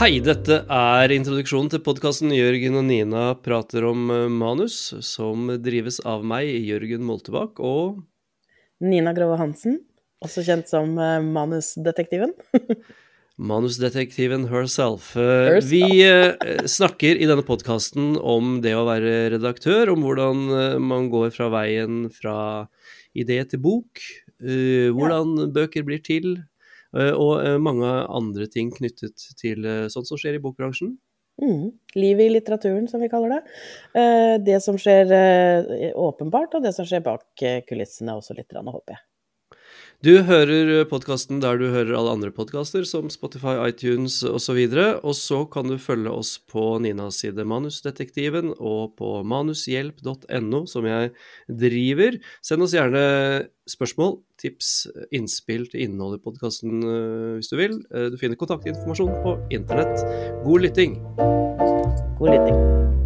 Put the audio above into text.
Hei, dette er introduksjonen til podkasten Jørgen og Nina prater om eh, manus, som drives av meg, Jørgen Moltebakk, og Nina Grove Hansen, også kjent som eh, Manusdetektiven. manusdetektiven herself. Eh, Herself. Vi snakker i denne podkasten om det å være redaktør, om hvordan man går fra veien fra idé til bok, hvordan bøker blir til, og eh, mange andre ting knyttet til eh, sånt som skjer i bokbransjen. Mm. Livet i litteraturen, som vi kaller det. Eh, Det som skjer eh, åpenbart, og det som skjer bak eh, kulissene også litt, håper jeg. Du hører podkasten der du hører alle andre podkaster, som Spotify, iTunes osv. Og så kan du følge oss på Ninas side Manusdetektiven og på manushjelp.no, som jeg driver. Send oss gjerne spørsmål, tips, innspill til innholdet i podkasten hvis du vil. Eh, Du finner kontaktinformasjon på internett. God lytting! God lytting.